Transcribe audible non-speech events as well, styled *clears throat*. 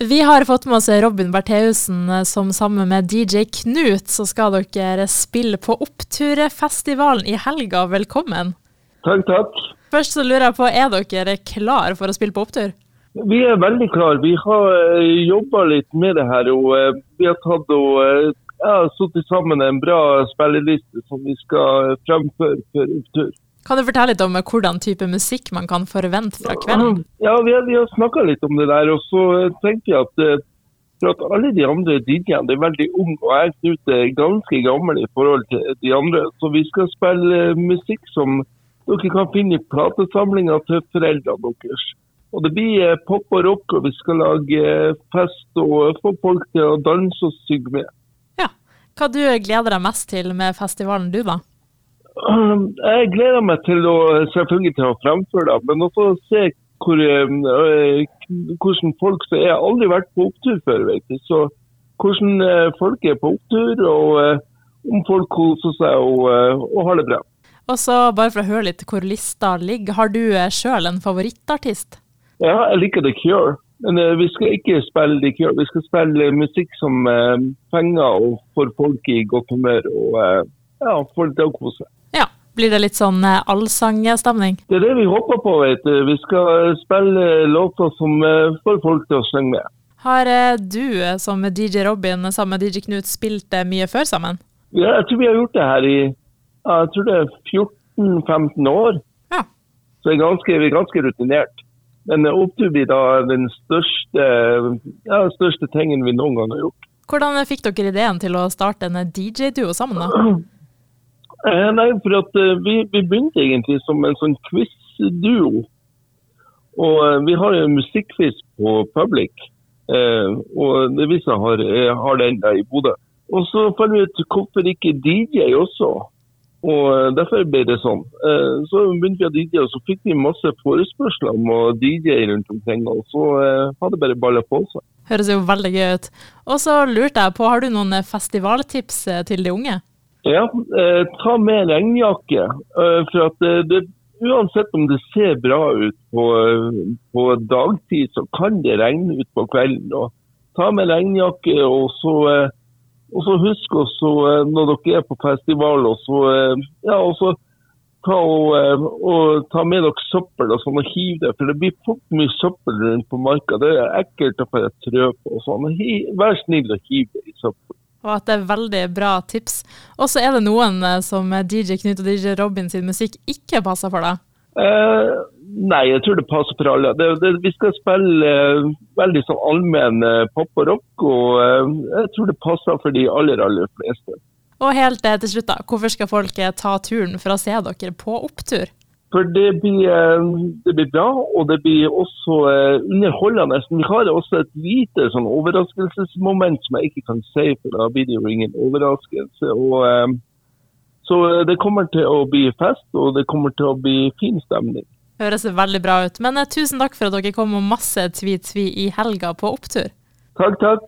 Vi har fått med oss Robin Bertheussen som sammen med DJ Knut så skal dere spille på Oppturfestivalen i helga. Velkommen. Takk, takk. Først så lurer jeg på, er dere klar for å spille på opptur? Vi er veldig klar. Vi har uh, jobba litt med det her. og uh, Vi har tatt og ja, satt sammen en bra spilleliste som vi skal fremføre for opptur. Kan du fortelle litt om hvordan type musikk man kan forvente fra kvelden? Ja, Vi har, vi har snakka litt om det der. og så tenker jeg at eh, for at alle de andre DJ-ene er veldig unge, og jeg Knut er ganske gammel i forhold til de andre. Så vi skal spille musikk som dere kan finne i platesamlinga til foreldrene deres. Og Det blir eh, pop og rock, og vi skal lage eh, fest og få folk til å danse og synge med. Ja. Hva du gleder deg mest til med festivalen, du da? Um, jeg gleder meg til å selvfølgelig til å fremføre det, men også se hvor, øh, hvordan folk som Jeg har aldri vært på opptur før, vet du. Så hvordan øh, folk er på opptur, og om folk koser seg og, og, har det bra. Og så Bare for å høre litt hvor lista ligger, har du sjøl en favorittartist? Ja, jeg liker The Cure. Men vi skal ikke spille The Cure. Vi skal spille musikk som fenger og får folk i godt humør og ja, folk til å kose seg. Blir det litt sånn eh, allsangstemning? Det er det vi håper på. vet du. Vi skal spille låter som eh, får folk til å synge med. Har eh, du som DJ Robin sammen med DJ Knut spilt mye før sammen? Ja, jeg tror vi har gjort det her i jeg tror det er 14-15 år. Ja. Så er ganske, vi er ganske rutinert. Men opptur blir da den største, ja, største tingen vi noen gang har gjort. Hvordan fikk dere ideen til å starte en DJ-duo sammen? da? *clears throat* Eh, nei, for at uh, vi, vi, begynte egentlig som en sånn quiz-duo. Og uh, vi har en musikkquiz på Public, og det vi har, har den der i Bodø. Og så fant vi ut hvorfor ikke DJ også. Og derfor ble det sånn. Så begynte vi å DJ, og så fikk vi masse forespørsler om å DJ rundt omkring. Og så hadde bare balla på seg. Høres jo veldig gøy ut. Og så lurte jeg på, har du noen festivaltips til de unge? Ja, eh, ta med regnjakke. Eh, for at det, det, Uansett om det ser bra ut på, på, dagtid, så kan det regne ut på kvelden. Og ta med regnjakke, og så, eh, og så husk også eh, når dere er på festival, og så, eh, ja, og så ta, og, og, ta med dere søppel og sånn, og hiv det. For det blir fort mye søppel rundt på marka. Det er ekkelt å få trø på. og sånn. Vær snill og hiv det og at det er veldig bra tips. Og så er det noen eh, som DJ Knut og DJ Robin sin musikk ikke passer for deg? Uh, nei, jeg tror det passer for alle. Det, det, vi skal spille uh, veldig sånn allmenn uh, pop og rock, og jeg tror det passer for de aller, aller fleste. Og helt til slutt, da. Hvorfor skal folk ta turen for å se dere på opptur? For det blir, eh, det blir, bra, og det blir også eh, underholdende. Vi har også et lite sånn overraskelsesmoment som jeg ikke kan si, for da blir det jo ingen overraskelse. Og, eh, så det kommer til å bli fest, og det kommer til å bli fin stemning. Høres veldig bra ut. Men tusen takk for at dere kom og masse tvi-tvi i helga på opptur. Takk, takk.